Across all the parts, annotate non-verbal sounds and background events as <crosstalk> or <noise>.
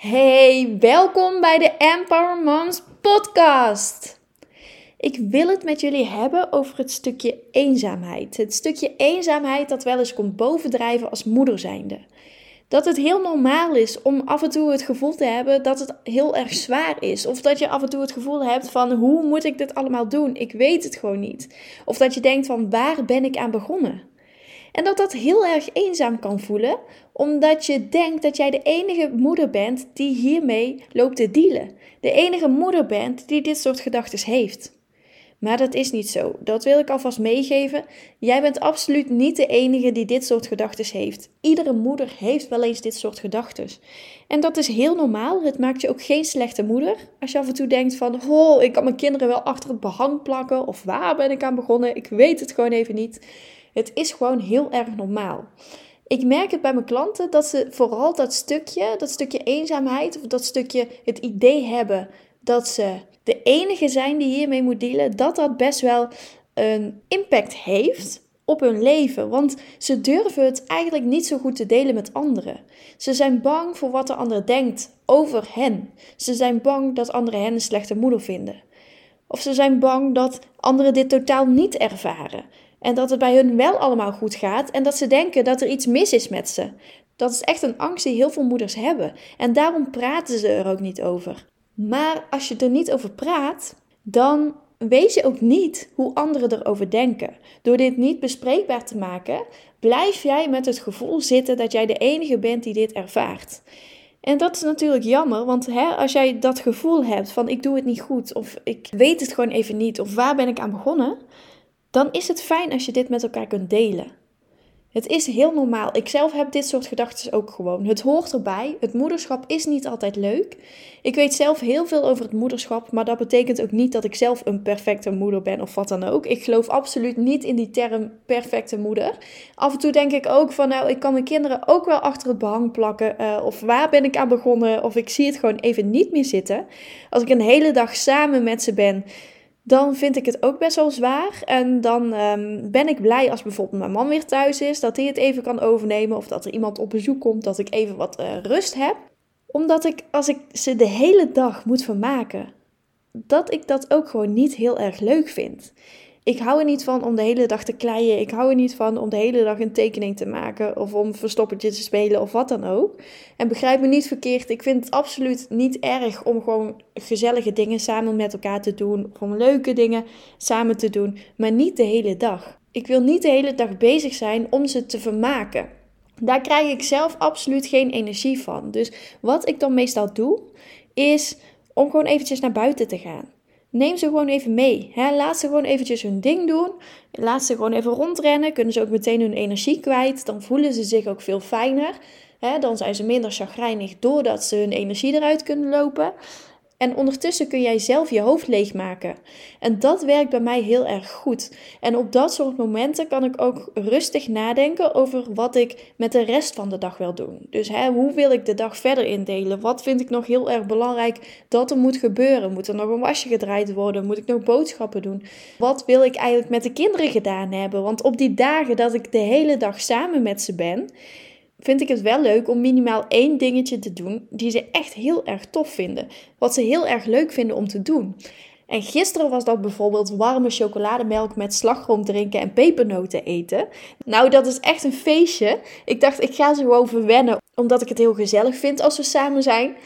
Hey, welkom bij de Empower Moms podcast. Ik wil het met jullie hebben over het stukje eenzaamheid. Het stukje eenzaamheid dat wel eens komt bovendrijven als moeder zijnde. Dat het heel normaal is om af en toe het gevoel te hebben dat het heel erg zwaar is. Of dat je af en toe het gevoel hebt van hoe moet ik dit allemaal doen? Ik weet het gewoon niet. Of dat je denkt van waar ben ik aan begonnen? En dat dat heel erg eenzaam kan voelen, omdat je denkt dat jij de enige moeder bent die hiermee loopt te dealen. De enige moeder bent die dit soort gedachten heeft. Maar dat is niet zo. Dat wil ik alvast meegeven. Jij bent absoluut niet de enige die dit soort gedachten heeft. Iedere moeder heeft wel eens dit soort gedachten. En dat is heel normaal. Het maakt je ook geen slechte moeder. Als je af en toe denkt van, oh, ik kan mijn kinderen wel achter het behang plakken. Of waar ben ik aan begonnen? Ik weet het gewoon even niet. Het is gewoon heel erg normaal. Ik merk het bij mijn klanten dat ze vooral dat stukje, dat stukje eenzaamheid of dat stukje het idee hebben dat ze de enige zijn die hiermee moet dealen, dat dat best wel een impact heeft op hun leven. Want ze durven het eigenlijk niet zo goed te delen met anderen. Ze zijn bang voor wat de ander denkt over hen. Ze zijn bang dat anderen hen een slechte moeder vinden. Of ze zijn bang dat anderen dit totaal niet ervaren. En dat het bij hun wel allemaal goed gaat en dat ze denken dat er iets mis is met ze. Dat is echt een angst die heel veel moeders hebben. En daarom praten ze er ook niet over. Maar als je er niet over praat, dan weet je ook niet hoe anderen erover denken. Door dit niet bespreekbaar te maken, blijf jij met het gevoel zitten dat jij de enige bent die dit ervaart. En dat is natuurlijk jammer, want hè, als jij dat gevoel hebt van ik doe het niet goed of ik weet het gewoon even niet of waar ben ik aan begonnen, dan is het fijn als je dit met elkaar kunt delen. Het is heel normaal. Ik zelf heb dit soort gedachten ook gewoon. Het hoort erbij. Het moederschap is niet altijd leuk. Ik weet zelf heel veel over het moederschap, maar dat betekent ook niet dat ik zelf een perfecte moeder ben of wat dan ook. Ik geloof absoluut niet in die term perfecte moeder. Af en toe denk ik ook van, nou, ik kan mijn kinderen ook wel achter het behang plakken. Uh, of waar ben ik aan begonnen? Of ik zie het gewoon even niet meer zitten. Als ik een hele dag samen met ze ben dan vind ik het ook best wel zwaar. En dan um, ben ik blij als bijvoorbeeld mijn man weer thuis is, dat hij het even kan overnemen. Of dat er iemand op bezoek komt, dat ik even wat uh, rust heb. Omdat ik, als ik ze de hele dag moet vermaken, dat ik dat ook gewoon niet heel erg leuk vind. Ik hou er niet van om de hele dag te kleien. Ik hou er niet van om de hele dag een tekening te maken. Of om verstoppertje te spelen of wat dan ook. En begrijp me niet verkeerd. Ik vind het absoluut niet erg om gewoon gezellige dingen samen met elkaar te doen. Om leuke dingen samen te doen. Maar niet de hele dag. Ik wil niet de hele dag bezig zijn om ze te vermaken. Daar krijg ik zelf absoluut geen energie van. Dus wat ik dan meestal doe, is om gewoon eventjes naar buiten te gaan. Neem ze gewoon even mee. Hè? Laat ze gewoon eventjes hun ding doen. Laat ze gewoon even rondrennen. Kunnen ze ook meteen hun energie kwijt. Dan voelen ze zich ook veel fijner. Hè? Dan zijn ze minder chagrijnig doordat ze hun energie eruit kunnen lopen. En ondertussen kun jij zelf je hoofd leegmaken. En dat werkt bij mij heel erg goed. En op dat soort momenten kan ik ook rustig nadenken over wat ik met de rest van de dag wil doen. Dus hè, hoe wil ik de dag verder indelen? Wat vind ik nog heel erg belangrijk dat er moet gebeuren? Moet er nog een wasje gedraaid worden? Moet ik nog boodschappen doen? Wat wil ik eigenlijk met de kinderen gedaan hebben? Want op die dagen dat ik de hele dag samen met ze ben vind ik het wel leuk om minimaal één dingetje te doen die ze echt heel erg tof vinden. Wat ze heel erg leuk vinden om te doen. En gisteren was dat bijvoorbeeld warme chocolademelk met slagroom drinken en pepernoten eten. Nou, dat is echt een feestje. Ik dacht, ik ga ze gewoon verwennen, omdat ik het heel gezellig vind als we samen zijn.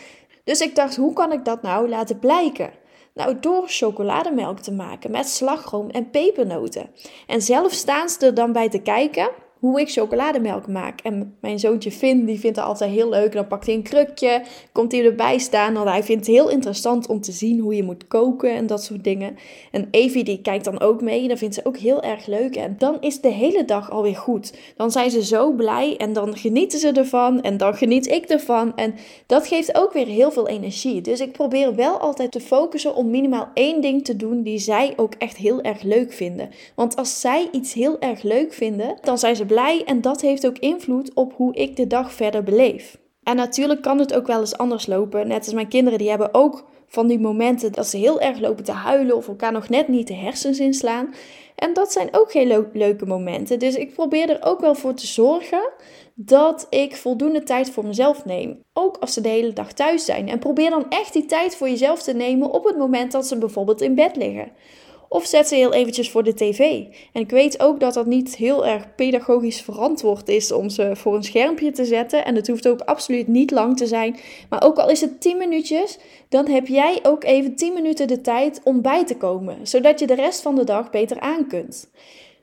Dus ik dacht, hoe kan ik dat nou laten blijken? Nou, door chocolademelk te maken met slagroom en pepernoten. En zelf staan ze er dan bij te kijken hoe ik chocolademelk maak. En mijn zoontje Finn, die vindt het altijd heel leuk. Dan pakt hij een krukje, komt hij erbij staan. Want hij vindt het heel interessant om te zien hoe je moet koken en dat soort dingen. En Evie, die kijkt dan ook mee. Dat vindt ze ook heel erg leuk. En dan is de hele dag alweer goed. Dan zijn ze zo blij en dan genieten ze ervan. En dan geniet ik ervan. En dat geeft ook weer heel veel energie. Dus ik probeer wel altijd te focussen om minimaal één ding te doen die zij ook echt heel erg leuk vinden. Want als zij iets heel erg leuk vinden, dan zijn ze blij en dat heeft ook invloed op hoe ik de dag verder beleef. En natuurlijk kan het ook wel eens anders lopen. Net als mijn kinderen, die hebben ook van die momenten dat ze heel erg lopen te huilen of elkaar nog net niet de hersens inslaan. En dat zijn ook geen leuke momenten. Dus ik probeer er ook wel voor te zorgen dat ik voldoende tijd voor mezelf neem. Ook als ze de hele dag thuis zijn. En probeer dan echt die tijd voor jezelf te nemen op het moment dat ze bijvoorbeeld in bed liggen. Of zet ze heel eventjes voor de tv. En ik weet ook dat dat niet heel erg pedagogisch verantwoord is om ze voor een schermpje te zetten. En het hoeft ook absoluut niet lang te zijn. Maar ook al is het 10 minuutjes, dan heb jij ook even 10 minuten de tijd om bij te komen. Zodat je de rest van de dag beter aan kunt.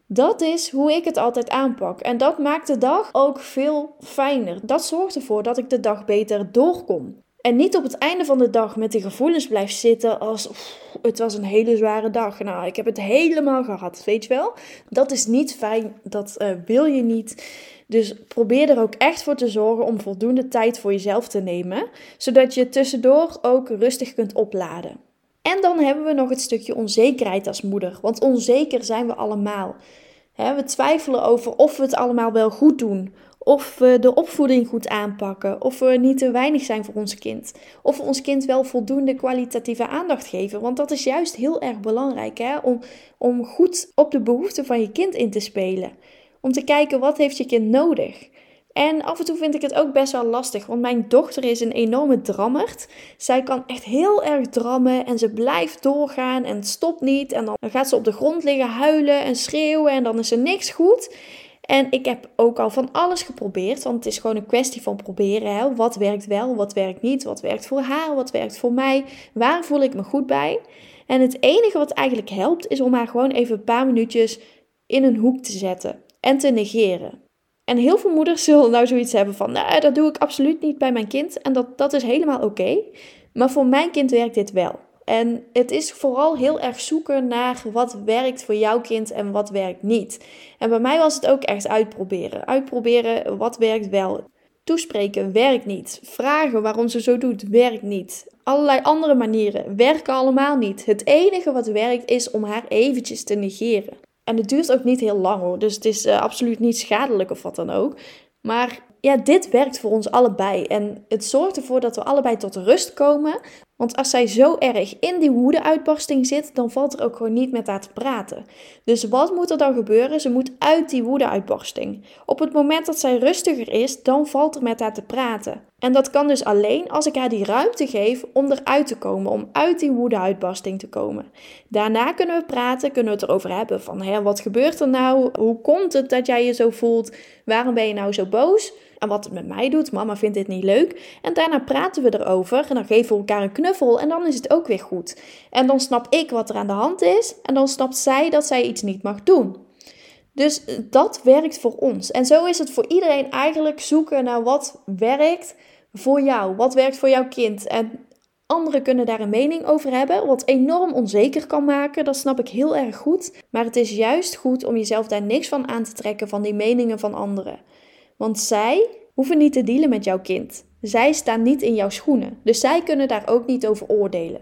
Dat is hoe ik het altijd aanpak. En dat maakt de dag ook veel fijner. Dat zorgt ervoor dat ik de dag beter doorkom. En niet op het einde van de dag met die gevoelens blijf zitten als het was een hele zware dag. Nou, ik heb het helemaal gehad, weet je wel? Dat is niet fijn, dat uh, wil je niet. Dus probeer er ook echt voor te zorgen om voldoende tijd voor jezelf te nemen, zodat je tussendoor ook rustig kunt opladen. En dan hebben we nog het stukje onzekerheid als moeder, want onzeker zijn we allemaal. we twijfelen over of we het allemaal wel goed doen, of we de opvoeding goed aanpakken. Of we niet te weinig zijn voor ons kind. Of we ons kind wel voldoende kwalitatieve aandacht geven. Want dat is juist heel erg belangrijk hè? Om, om goed op de behoeften van je kind in te spelen. Om te kijken wat heeft je kind nodig. En af en toe vind ik het ook best wel lastig, want mijn dochter is een enorme drammert. Zij kan echt heel erg drammen en ze blijft doorgaan en stopt niet. En dan gaat ze op de grond liggen huilen en schreeuwen en dan is er niks goed. En ik heb ook al van alles geprobeerd, want het is gewoon een kwestie van proberen. Hè? Wat werkt wel, wat werkt niet, wat werkt voor haar, wat werkt voor mij, waar voel ik me goed bij. En het enige wat eigenlijk helpt, is om haar gewoon even een paar minuutjes in een hoek te zetten en te negeren. En heel veel moeders <laughs> zullen nou zoiets hebben van, nou, dat doe ik absoluut niet bij mijn kind. En dat, dat is helemaal oké. Maar voor mijn kind werkt dit wel. En het is vooral heel erg zoeken naar wat werkt voor jouw kind en wat werkt niet. En bij mij was het ook echt uitproberen. Uitproberen wat werkt wel. Toespreken werkt niet. Vragen waarom ze zo doet werkt niet. Allerlei andere manieren werken allemaal niet. Het enige wat werkt is om haar eventjes te negeren. En het duurt ook niet heel lang hoor, dus het is uh, absoluut niet schadelijk of wat dan ook. Maar ja, dit werkt voor ons allebei. En het zorgt ervoor dat we allebei tot rust komen. Want als zij zo erg in die woede-uitbarsting zit, dan valt er ook gewoon niet met haar te praten. Dus wat moet er dan gebeuren? Ze moet uit die woede-uitbarsting. Op het moment dat zij rustiger is, dan valt er met haar te praten. En dat kan dus alleen als ik haar die ruimte geef om eruit te komen, om uit die woede-uitbarsting te komen. Daarna kunnen we praten, kunnen we het erover hebben van hè, wat gebeurt er nou? Hoe komt het dat jij je zo voelt? Waarom ben je nou zo boos? En wat het met mij doet, mama vindt dit niet leuk. En daarna praten we erover en dan geven we elkaar een knuffel en dan is het ook weer goed. En dan snap ik wat er aan de hand is en dan snapt zij dat zij iets niet mag doen. Dus dat werkt voor ons. En zo is het voor iedereen eigenlijk zoeken naar wat werkt voor jou. Wat werkt voor jouw kind? En anderen kunnen daar een mening over hebben, wat enorm onzeker kan maken. Dat snap ik heel erg goed. Maar het is juist goed om jezelf daar niks van aan te trekken van die meningen van anderen. Want zij hoeven niet te dealen met jouw kind. Zij staan niet in jouw schoenen. Dus zij kunnen daar ook niet over oordelen.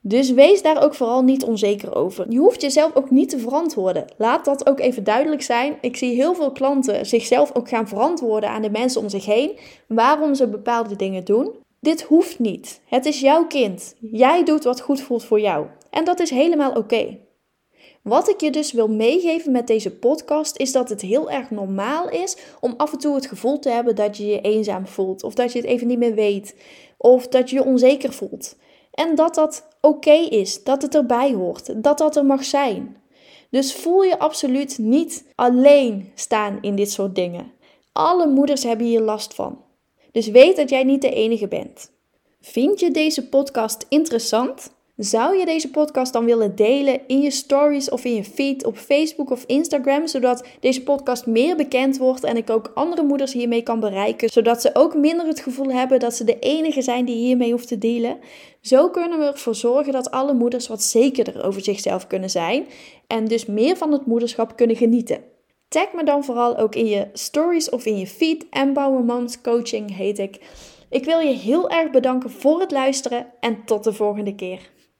Dus wees daar ook vooral niet onzeker over. Je hoeft jezelf ook niet te verantwoorden. Laat dat ook even duidelijk zijn. Ik zie heel veel klanten zichzelf ook gaan verantwoorden aan de mensen om zich heen. Waarom ze bepaalde dingen doen. Dit hoeft niet. Het is jouw kind. Jij doet wat goed voelt voor jou. En dat is helemaal oké. Wat ik je dus wil meegeven met deze podcast is dat het heel erg normaal is om af en toe het gevoel te hebben dat je je eenzaam voelt of dat je het even niet meer weet of dat je je onzeker voelt. En dat dat oké is, dat het erbij hoort, dat dat er mag zijn. Dus voel je absoluut niet alleen staan in dit soort dingen. Alle moeders hebben hier last van. Dus weet dat jij niet de enige bent. Vind je deze podcast interessant? Zou je deze podcast dan willen delen in je stories of in je feed op Facebook of Instagram, zodat deze podcast meer bekend wordt en ik ook andere moeders hiermee kan bereiken, zodat ze ook minder het gevoel hebben dat ze de enige zijn die hiermee hoeft te delen? Zo kunnen we ervoor zorgen dat alle moeders wat zekerder over zichzelf kunnen zijn en dus meer van het moederschap kunnen genieten. Tag me dan vooral ook in je stories of in je feed. Empower Moms Coaching heet ik. Ik wil je heel erg bedanken voor het luisteren en tot de volgende keer.